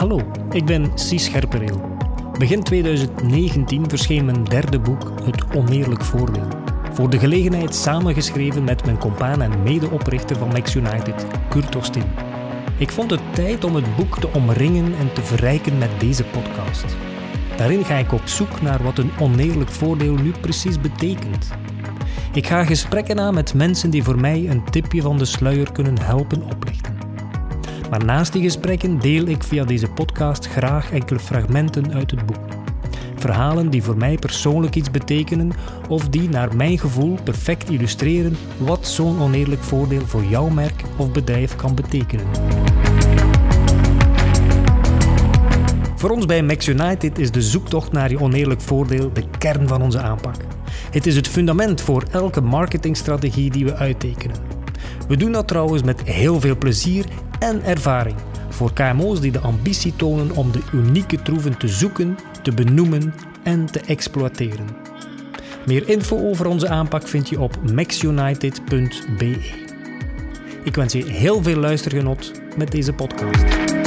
Hallo, ik ben Cies Scherpereel. Begin 2019 verscheen mijn derde boek, Het Oneerlijk Voordeel. Voor de gelegenheid samengeschreven met mijn compaan en medeoprichter van Max United, Kurt Ostin. Ik vond het tijd om het boek te omringen en te verrijken met deze podcast. Daarin ga ik op zoek naar wat een oneerlijk voordeel nu precies betekent. Ik ga gesprekken aan met mensen die voor mij een tipje van de sluier kunnen helpen oplichten. Maar naast die gesprekken deel ik via deze podcast graag enkele fragmenten uit het boek. Verhalen die voor mij persoonlijk iets betekenen of die naar mijn gevoel perfect illustreren wat zo'n oneerlijk voordeel voor jouw merk of bedrijf kan betekenen. Voor ons bij Max United is de zoektocht naar je oneerlijk voordeel de kern van onze aanpak. Het is het fundament voor elke marketingstrategie die we uittekenen. We doen dat trouwens met heel veel plezier en ervaring. Voor KMO's die de ambitie tonen om de unieke troeven te zoeken, te benoemen en te exploiteren. Meer info over onze aanpak vind je op maxunited.be. Ik wens je heel veel luistergenot met deze podcast.